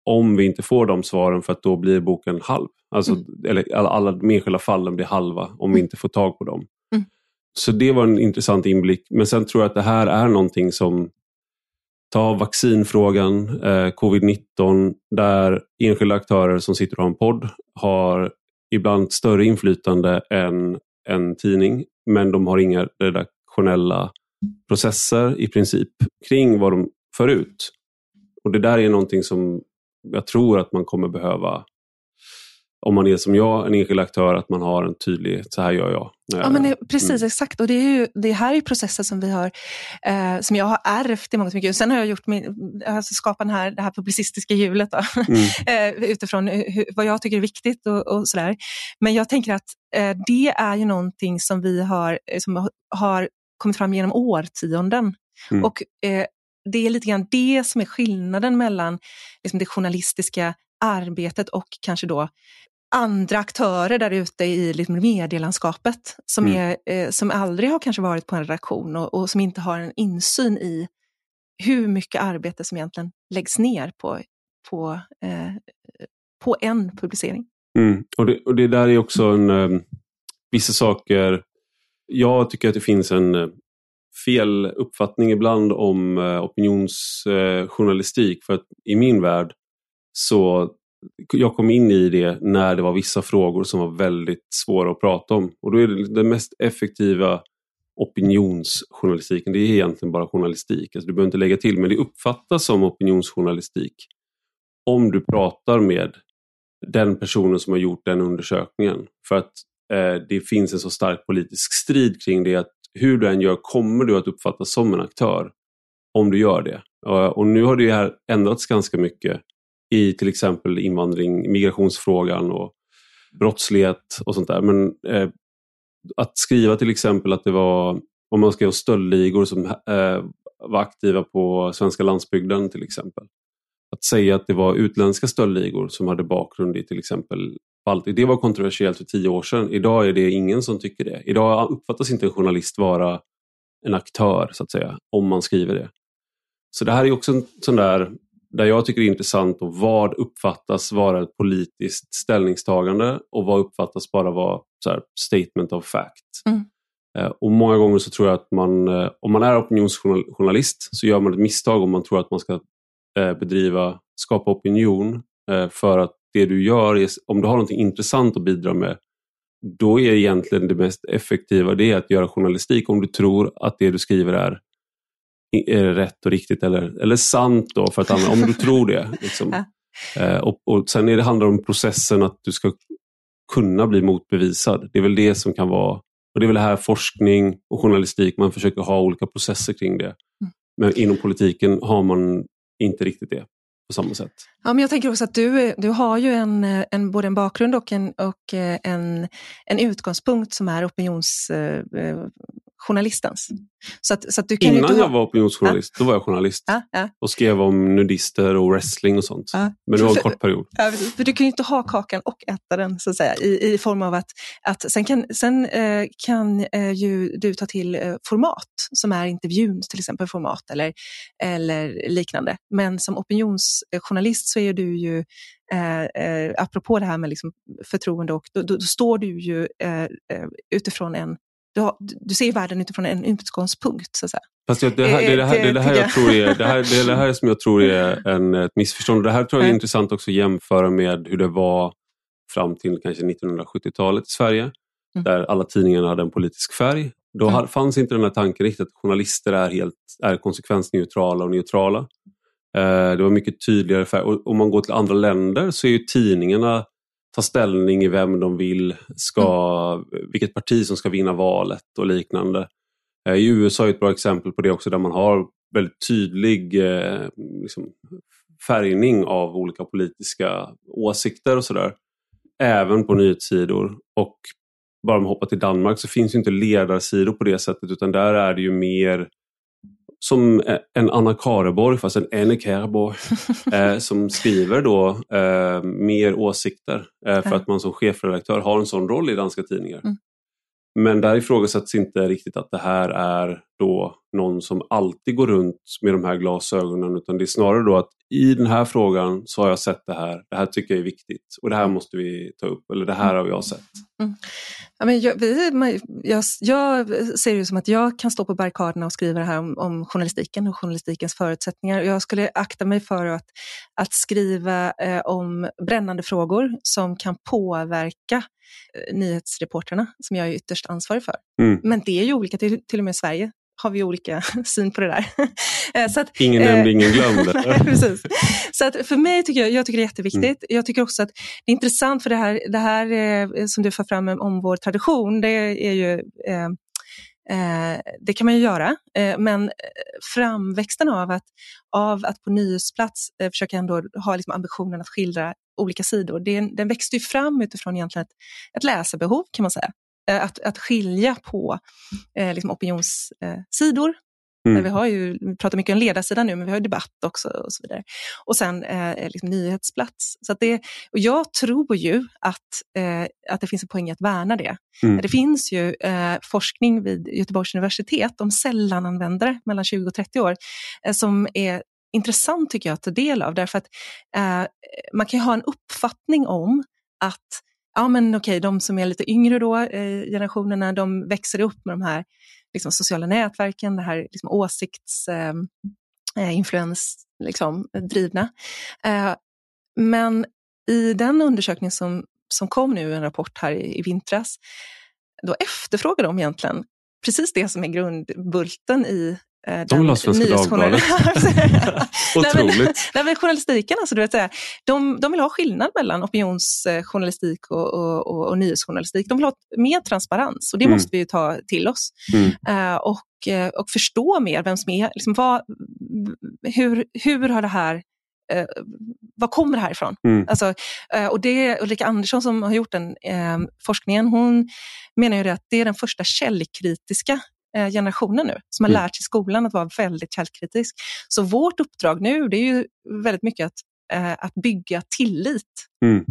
om vi inte får de svaren för att då blir boken halv. Alltså, mm. eller alla, alla de enskilda fallen blir halva om vi mm. inte får tag på dem. Mm. Så det var en intressant inblick. Men sen tror jag att det här är någonting som Ta vaccinfrågan, eh, covid-19, där enskilda aktörer som sitter och har en podd har ibland större inflytande än en tidning men de har inga redaktionella processer i princip kring vad de för ut. Och det där är någonting som jag tror att man kommer behöva om man är som jag, en enskild aktör, att man har en tydlig, så här gör jag. Ja, men det, precis, mm. exakt. Och det, är ju, det här är processer som vi har, eh, som jag har ärvt i mångt och mycket. Sen har jag gjort min, alltså skapat den här, det här publicistiska hjulet då, mm. [LAUGHS] eh, utifrån hur, vad jag tycker är viktigt och, och sådär. Men jag tänker att eh, det är ju någonting som vi har, som har kommit fram genom årtionden. Mm. Och eh, det är lite grann det som är skillnaden mellan liksom det journalistiska arbetet och kanske då andra aktörer där ute i liksom medielandskapet som, mm. är, eh, som aldrig har kanske varit på en redaktion och, och, som inte har en insyn i hur mycket arbete som egentligen läggs ner på, på, eh, på en publicering. Mm. Och, det, och det där är också en, eh, vissa saker, jag tycker att det finns en eh, fel uppfattning ibland om eh, opinionsjournalistik. för att i min värld så jag kom in i det när det var vissa frågor som var väldigt svåra att prata om. Och då är det den mest effektiva opinionsjournalistiken, det är egentligen bara journalistik. Alltså du behöver inte lägga till, men det uppfattas som opinionsjournalistik om du pratar med den personen som har gjort den undersökningen. För att eh, det finns en så stark politisk strid kring det. att hur du än gör kommer du att uppfattas som en aktör om du gör det. Eh, och nu har det här ändrats ganska mycket i till exempel invandring, migrationsfrågan och brottslighet och sånt där. Men eh, att skriva till exempel att det var, om man skrev stöldligor som eh, var aktiva på svenska landsbygden till exempel. Att säga att det var utländska stöldligor som hade bakgrund i till exempel Baltic, det var kontroversiellt för tio år sedan. Idag är det ingen som tycker det. Idag uppfattas inte en journalist vara en aktör så att säga, om man skriver det. Så det här är också en sån där, där jag tycker det är intressant och vad uppfattas vara ett politiskt ställningstagande och vad uppfattas bara vara här, statement of fact. Mm. Eh, och många gånger så tror jag att man, eh, om man är opinionsjournalist så gör man ett misstag om man tror att man ska eh, bedriva, skapa opinion för att det du gör, om du har något intressant att bidra med, då är egentligen det mest effektiva det att göra journalistik om du tror att det du skriver är rätt och riktigt eller, eller sant då, för att om du [LAUGHS] tror det. Liksom. Ja. Eh, och, och Sen är det handlar om processen att du ska kunna bli motbevisad. Det är väl det som kan vara, och det är väl här forskning och journalistik, man försöker ha olika processer kring det. Mm. Men inom politiken har man inte riktigt det på samma sätt. Ja, men jag tänker också att du, du har ju en, en, både en bakgrund och, en, och eh, en, en utgångspunkt som är opinions eh, journalistens. Så att, så att du kan Innan jag ha... var opinionsjournalist, ja. då var jag journalist ja, ja. och skrev om nudister och wrestling och sånt. Men det var en kort period. För du kan ju inte ha kakan och äta den så att säga, i, i form av att, att sen kan, sen, eh, kan eh, ju du ta till eh, format som är intervjun, till exempel format eller, eller liknande. Men som opinionsjournalist så är du ju Eh, eh, apropå det här med liksom förtroende, och, då, då, då står du ju eh, eh utifrån en du, har, du ser världen utifrån en utgångspunkt. Så att säga. Fast det, det, här, det, det, här, det, det här jag tror är, det, här, det är det här som jag tror är en, ett missförstånd. Det här tror jag är intressant också att jämföra med hur det var fram till kanske 1970-talet i Sverige. Mm. Där alla tidningarna hade en politisk färg. Då mm. fanns inte den här tanken riktigt att journalister är, helt, är konsekvensneutrala och neutrala. Eh, det var mycket tydligare färg. Och om man går till andra länder så är ju tidningarna ta ställning i vem de vill, ska, mm. vilket parti som ska vinna valet och liknande. Eh, I USA är ett bra exempel på det också där man har väldigt tydlig eh, liksom, färgning av olika politiska åsikter och sådär. Även på nyhetssidor. Och bara om man hoppar till Danmark så finns ju inte ledarsidor på det sättet utan där är det ju mer som en Anna Kareborg, fast en Anne Kareborg, [LAUGHS] eh, som skriver då eh, mer åsikter eh, för att man som chefredaktör har en sån roll i danska tidningar. Mm. Men där ifrågasätts inte riktigt att det här är då någon som alltid går runt med de här glasögonen utan det är snarare då att i den här frågan så har jag sett det här, det här tycker jag är viktigt och det här måste vi ta upp eller det här har jag sett. Mm. Ja, men jag, vi, jag, jag, ser det som att jag kan stå på barrikaderna och skriva det här om, om journalistiken och journalistikens förutsättningar. Jag skulle akta mig för att, att skriva eh, om brännande frågor som kan påverka eh, nyhetsreporterna som jag är ytterst ansvarig för. Mm. Men det är ju olika, till, till och med i Sverige har vi olika [LAUGHS] syn på det där. [LAUGHS] Eh, att, ingen nämnde, ingen glömde. [LAUGHS] precis. Så att för mig tycker jag, jag tycker det är jätteviktigt. Mm. Jag tycker också att det är intressant för det här, det här eh, som du för fram om vår tradition, det är ju eh, eh, det kan man ju göra, eh, men framväxten av att, av att på nyhetsplats eh, försöka ändå ha liksom ambitionen att skildra olika sidor, det, den växte ju fram utifrån egentligen ett, ett läsarbehov kan man säga. Eh, att, att skilja på eh, liksom opinionssidor. Mm. Vi, har ju, vi pratar mycket om ledarsidan nu, men vi har debatt också och så vidare. Och sen eh, liksom nyhetsplats. Så det, och jag tror ju att, eh, att det finns en poäng i att värna det. Mm. Det finns ju eh, forskning vid Göteborgs universitet om sällananvändare mellan 20 och 30 år eh, som är intressant tycker jag att ta del av. Därför att eh, man kan ju ha en uppfattning om att ja men okej, de som är lite yngre då, eh, generationerna, de växer upp med de här liksom, sociala nätverken, det här liksom, åsiktsinfluens ehm, eh, liksom, drivna. Eh, men i den undersökning som, som kom nu, en rapport här i, i vintras, då efterfrågar de egentligen precis det som är grundbulten i de vill ha Svenska Dagbladet. [LAUGHS] [LAUGHS] Otroligt. Nej, men, nej, journalistiken, alltså, du vet, de, de vill ha skillnad mellan opinionsjournalistik och, och, och, och nyhetsjournalistik. De vill ha mer transparens och det mm. måste vi ta till oss. Mm. Uh, och, eh, och förstå mer vem som är, liksom, vad, hur, hur har det här eh, var kommer det här ifrån? Mm. Alltså, eh, och det är Ulrika Andersson som har gjort den eh, forskningen. Hon menar ju att det är den första källkritiska eh, generationen nu som har mm. lärt sig i skolan att vara väldigt källkritisk. Så vårt uppdrag nu det är ju väldigt mycket att, eh, att bygga tillit mm.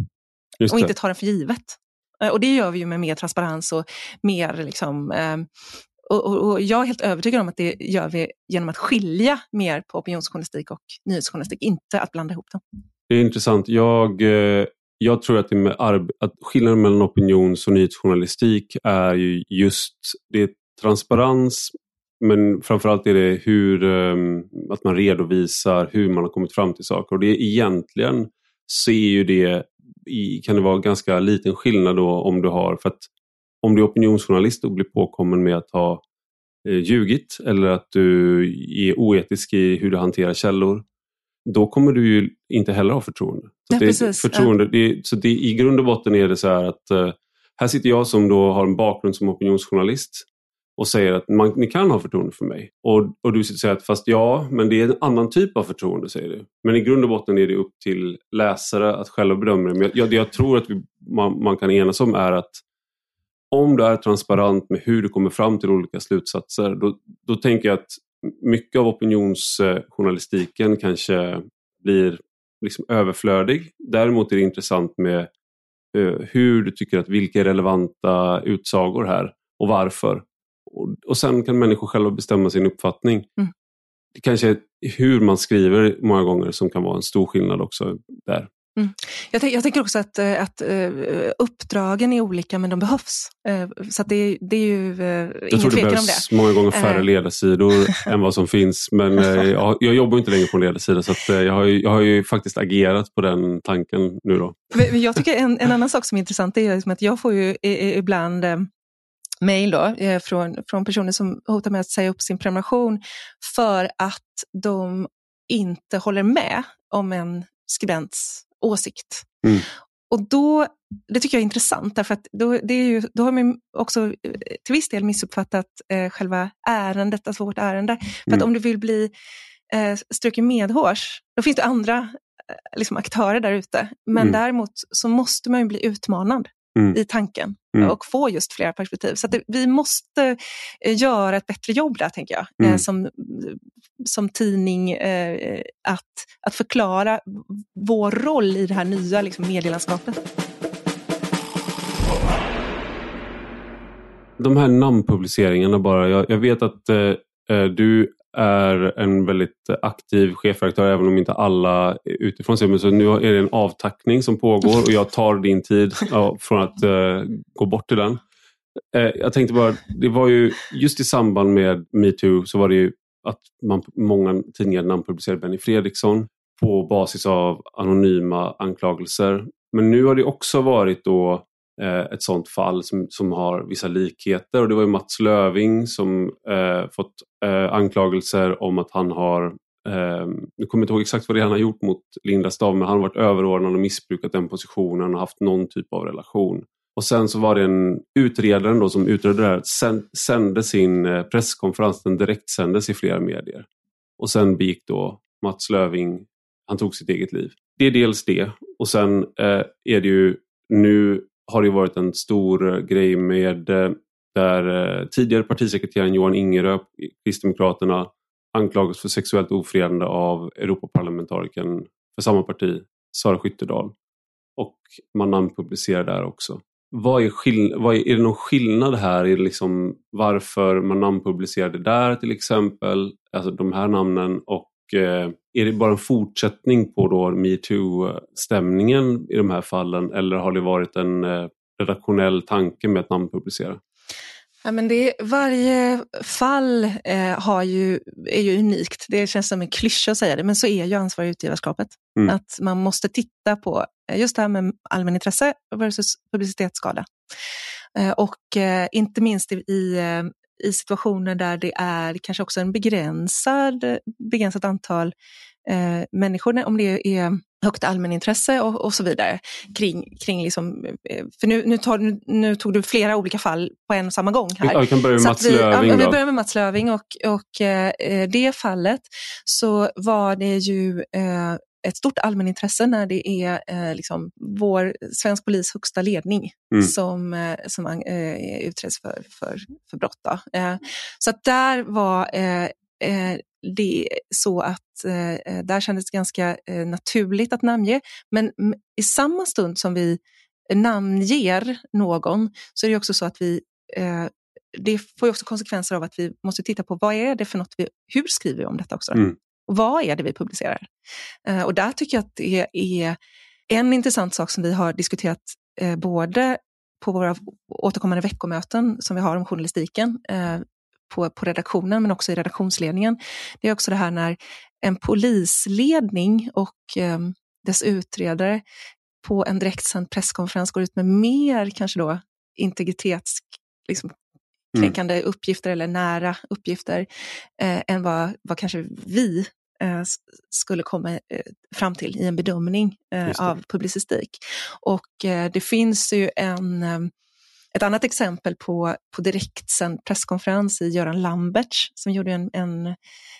och inte ta den för givet. Eh, och det gör vi ju med mer transparens och mer liksom, och, och, och, jag är helt övertygad om att det gör vi genom att skilja mer på opinionsjournalistik och nyhetsjournalistik, inte att blanda ihop dem. Det är intressant. Jag, eh, jag tror att, det med att skillnaden mellan opinions och nyhetsjournalistik är ju just det transparens men framförallt är det hur, ehm, att man redovisar hur man har kommit fram till saker. Och det är egentligen så är ju det, kan det vara ganska liten skillnad då om du har, för att om du är opinionsjournalist och blir påkommen med att ha eh, ljugit eller att du är oetisk i hur du hanterar källor, då kommer du ju inte heller ha förtroende. Så, ja, det, förtroende ja. det, så det, I grund och botten är det så här att uh, här sitter jag som då har en bakgrund som opinionsjournalist och säger att man, ni kan ha förtroende för mig. Och, och du säger att fast ja, men det är en annan typ av förtroende, säger du. Men i grund och botten är det upp till läsare att själva bedöma det. Men jag, det jag tror att vi, man, man, kan enas om är att om du är transparent med hur du kommer fram till olika slutsatser, då, då tänker jag att mycket av opinionsjournalistiken kanske blir liksom överflödig. Däremot är det intressant med eh, hur du tycker att vilka är relevanta utsagor här och varför. Och, och sen kan människor själva bestämma sin uppfattning. Mm. Det kanske är hur man skriver många gånger som kan vara en stor skillnad också där. Mm. Jag, jag, tänker också att, eh, att uh, uppdragen är olika men de behövs. Uh, så det, det, är ju uh, jag tror det behövs många gånger färre ledarsidor [LAUGHS] än vad som finns. Men jag, jag, jobbar inte längre på en ledarsida så jag, har ju, jag har ju faktiskt agerat på den tanken nu. Då. Men jag tycker en, en annan sak som är intressant är liksom att jag får ju ibland mejl från, från personer som hotar med att säga upp sin prenumeration för att de inte håller med om en skribents åsikt. Mm. Och då, Det tycker jag är intressant, därför att då, det är ju, då har man också eh, till viss del missuppfattat eh, själva ärendet, alltså vårt ärende. För mm. att om du vill bli eh, struken medhårs, då finns det andra eh, liksom, aktörer där ute. Men mm. däremot så måste man ju bli utmanad mm. i tanken mm. och få just flera perspektiv. Så det, vi måste eh, göra ett bättre jobb där, tänker jag, eh, mm. som, som tidning, eh, att, att förklara vår roll i det här nya liksom, medielandskapet. De här namnpubliceringarna bara, jag, jag vet att eh, du är en väldigt aktiv chefredaktör även om inte alla utifrån ser men så nu är det en avtackning som pågår och jag tar din tid [LAUGHS] från att uh, gå bort till den. Uh, jag tänkte bara, det var ju just i samband med metoo så var det ju att man, många tidningar namnpublicerade Benny Fredriksson på basis av anonyma anklagelser. Men nu har det också varit då Eh, Eh, ett sådant fall som, som har vissa likheter. Och det var ju Mats Löving som eh, fått eh, anklagelser om att han har eh, nu kommer jag inte ihåg exakt vad det är han har gjort mot Linda Stav men han har varit överordnad och missbrukat den positionen och haft någon typ av relation. Och sen så var det en utredare då som utredde det här, sände sin eh, presskonferens, den direktsändes i flera medier. Och sen begick då Mats Löving, han tog sitt eget liv. Det är dels det och sen eh, är det ju nu har det varit en stor eh, grej med eh, där eh, tidigare partisekreteraren Johan Ingerö, Kristdemokraterna, anklagas för sexuellt ofredande av Europaparlamentarikern för samma parti, Sara Skyttedal. Och man namnpublicerar där också. Vad är, skill- vad är, är det någon skillnad här i liksom varför man namnpublicerade där till exempel, alltså de här namnen och Eh, är det bara en fortsättning på då metoo-stämningen i de här fallen eller har det varit en eh, redaktionell tanke med att namnpublicera? Ja, men det, varje fall eh, har ju, är ju unikt. Det känns som en klyscha att säga det, men så är ju ansvariga utgivarskapet. Mm. Att man måste titta på just det här med allmänintresse versus publicitetsskada. Eh, och eh, inte minst i, i i situationer där det är kanske också en begränsad, begränsat antal eh, människor, om det är högt allmänintresse och, och så vidare. Kring, kring liksom, eh, för nu, nu, tar, nu, nu, tog du flera olika fall på en och samma gång. här. Ja, vi kan börja med Mats vi, Löving. Ja, vi börjar med Mats Löving och, och eh, det fallet så var det ju eh, ett stort allmänintresse när det är eh, liksom vår svensk polis högsta ledning mm. som, eh, som eh, utreds för, för, för brott. Eh, så att där var eh, eh, det så att eh, där kändes det ganska naturligt att namnge. Men i samma stund som vi namnger någon så är det också så att vi det får också konsekvenser av att vi måste titta på vad är det för något vi, hur skriver vi om detta också? Mm. Vad är det vi publicerar? Eh, och där tycker jag att det är en intressant sak som vi har diskuterat eh, både på våra återkommande veckomöten som vi har om journalistiken eh, på, på redaktionen men också i redaktionsledningen. Det är också det här när en polisledning och dess utredare på en direktsänd presskonferens går ut med mer kanske då integritets liksom, kränkande mm. uppgifter eller nära uppgifter eh, än vad, vad kanske vi eh, skulle komma eh, fram till i en bedömning eh, av publicistik. Och eh, det finns ju en ett annat exempel på, på direktsänd presskonferens i Göran Lamberts som gjorde en, en,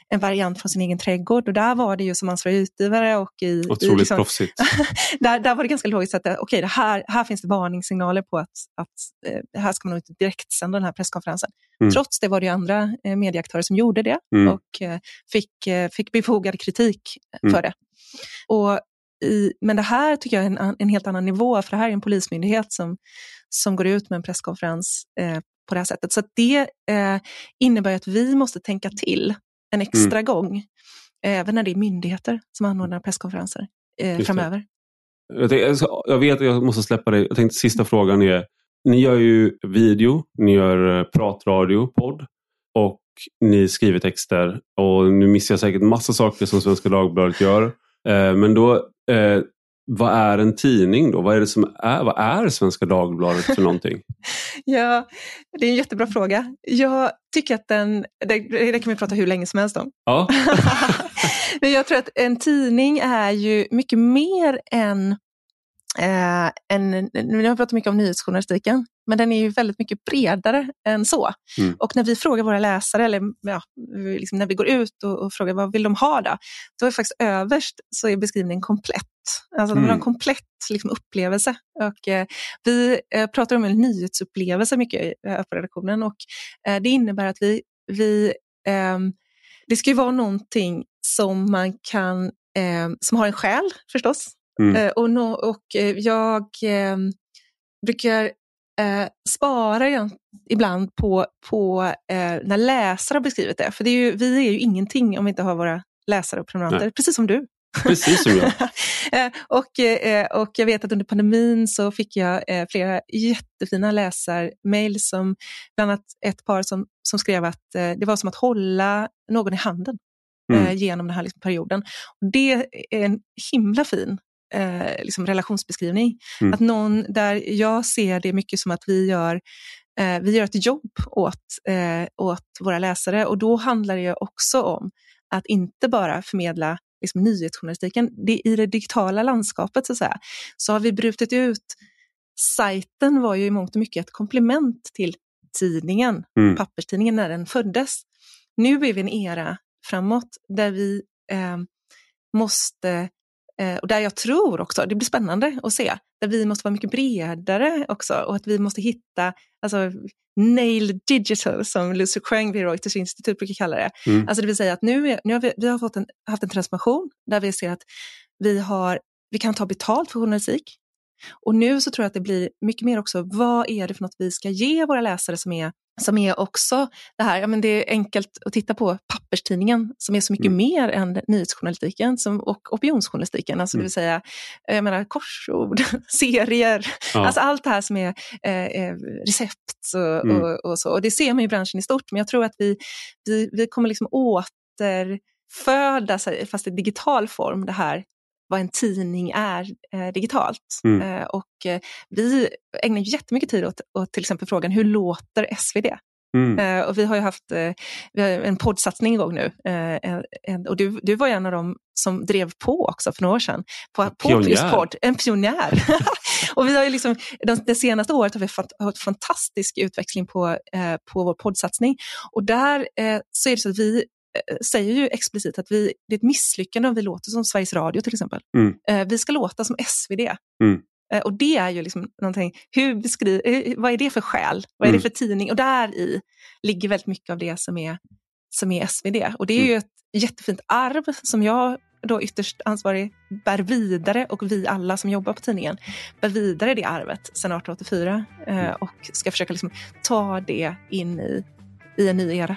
en, variant från sin egen trädgård och där var det ju som ansvarig utgivare och i... Otroligt i liksom, proffsigt. [LAUGHS] där, där var det ganska logiskt att okay, det här, här finns det varningssignaler på att, att eh, här ska man nog inte direktsända den här presskonferensen. Mm. Trots det var det ju andra eh, medieaktörer som gjorde det mm. och eh, fick, eh, fick befogad kritik mm. för det. Och i, men det här tycker jag är en, en helt annan nivå, för det här är en polismyndighet som, som går ut med en presskonferens eh, på det här sättet. Så det eh, innebär att vi måste tänka till en extra mm. gång, även när det är myndigheter som anordnar presskonferenser eh, framöver. Jag, tänkte, jag vet att jag måste släppa det. Jag tänkte sista frågan är, ni gör ju video, ni gör eh, pratradio, podd och ni skriver texter och nu missar jag säkert massa saker som Svenska Dagbladet gör. Eh, men då Eh, vad är en tidning då? Vad är det som är, vad är Svenska Dagbladet för någonting? [LAUGHS] ja, det är en jättebra fråga. Jag tycker att den, det, det kan vi prata hur länge som helst om. Ja. [LAUGHS] Men jag tror att en tidning är ju mycket mer än Eh, en, nu har pratat mycket om nyhetsjournalistiken, men den är ju väldigt mycket bredare än så. Mm. Och när vi frågar våra läsare, eller ja, liksom när vi går ut och, och, frågar vad vill de ha då? Då är faktiskt överst så är beskrivningen komplett. Alltså de vill ha en mm. komplett liksom, upplevelse. Och, eh, vi eh, pratar om en nyhetsupplevelse mycket eh, på redaktionen och eh, det innebär att vi, vi ehm, det ska ju vara någonting som man kan, ehm, som har en själ förstås, Mm. Eh, och, no, och eh, jag eh, brukar eh, spara ibland på, på eh, när läsare har beskrivit det. För det är ju, vi är ju ingenting om vi inte har våra läsare och prenumeranter, precis som du. Precis som jag. [LAUGHS] Eh, och, och jag vet att under pandemin så fick jag flera jättefina läsarmail som bland annat ett par som, som skrev att det var som att hålla någon i handen mm. genom den här liksom perioden. Och det är en himla fin eh, liksom relationsbeskrivning. Mm. Att någon, där jag ser det mycket som att vi gör, eh, vi gör ett jobb åt, eh, åt våra läsare och då handlar det också om att inte bara förmedla liksom, nyhetsjournalistiken. Det, I det digitala landskapet så, att säga, så har vi brutit ut Sajten var ju i mångt och mycket ett komplement till tidningen, mm. papperstidningen, när den föddes. Nu är vi en era framåt där vi eh, måste Eh, och där jag tror också, det blir spännande att se, där vi måste vara mycket bredare också och att vi måste hitta, alltså nail digital som Lucy Kreng vid Reuters institut brukar kalla det. Mm. Alltså det vill säga att nu, är, nu har vi, vi har fått en, haft en transformation där vi ser att vi, har, vi kan ta betalt för journalistik. Och nu så tror jag att det blir mycket mer också, vad är det för något vi ska ge våra läsare som är som är också det här, ja, men det är enkelt att titta på papperstidningen som är så mycket mm. mer än nyhetsjournalistiken som, och opinionsjournalistiken. Alltså, mm. Det vill säga jag menar, korsord, [LAUGHS] serier, ja. alltså allt det här som är eh, eh, recept och, mm. och, och, så. Och det ser man i branschen i stort, men jag tror att vi, vi, vi kommer liksom återföda, fast i digital form, det här vad en tidning är eh, digitalt. Mm. Eh, och eh, vi ägnar jättemycket tid åt, åt till exempel frågan hur låter SvD? Mm. Eh, och vi har ju haft eh, vi har en poddsatsning igång nu. Eh, en, och du, du var en av dem som drev på också för några år sedan. På, på just podd, en pionjär. [LAUGHS] och vi har ju liksom, det, det senaste året har vi fått, haft fantastisk utväxling på, på vår poddsatsning. Och där så är det så att vi säger ju explicit att vi, det är ett misslyckande om vi låter som Sveriges Radio till exempel. Mm. vi ska låta som SvD. Mm. Eh, och det är ju liksom någonting, hur beskriv, eh, vad är det för skäl? Vad är mm. det för tidning? Och där i ligger väldigt mycket av det som är, som är SvD. Och det är mm. ju ett jättefint arv som jag då ytterst ansvarig bär vidare och vi alla som jobbar på tidningen bär vidare det arvet sedan 1884 eh, mm. och ska försöka liksom ta det in i, i en ny era.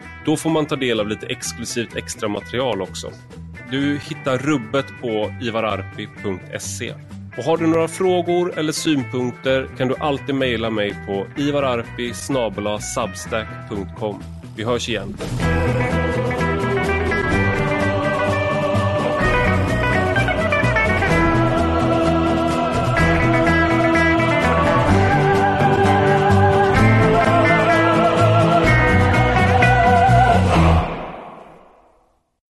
Då får man ta del av lite exklusivt extra material också. Du hittar rubbet på ivararpi.se. Och har du några frågor eller synpunkter kan du alltid mejla mig på ivararpi.substack.com. Vi hörs igen.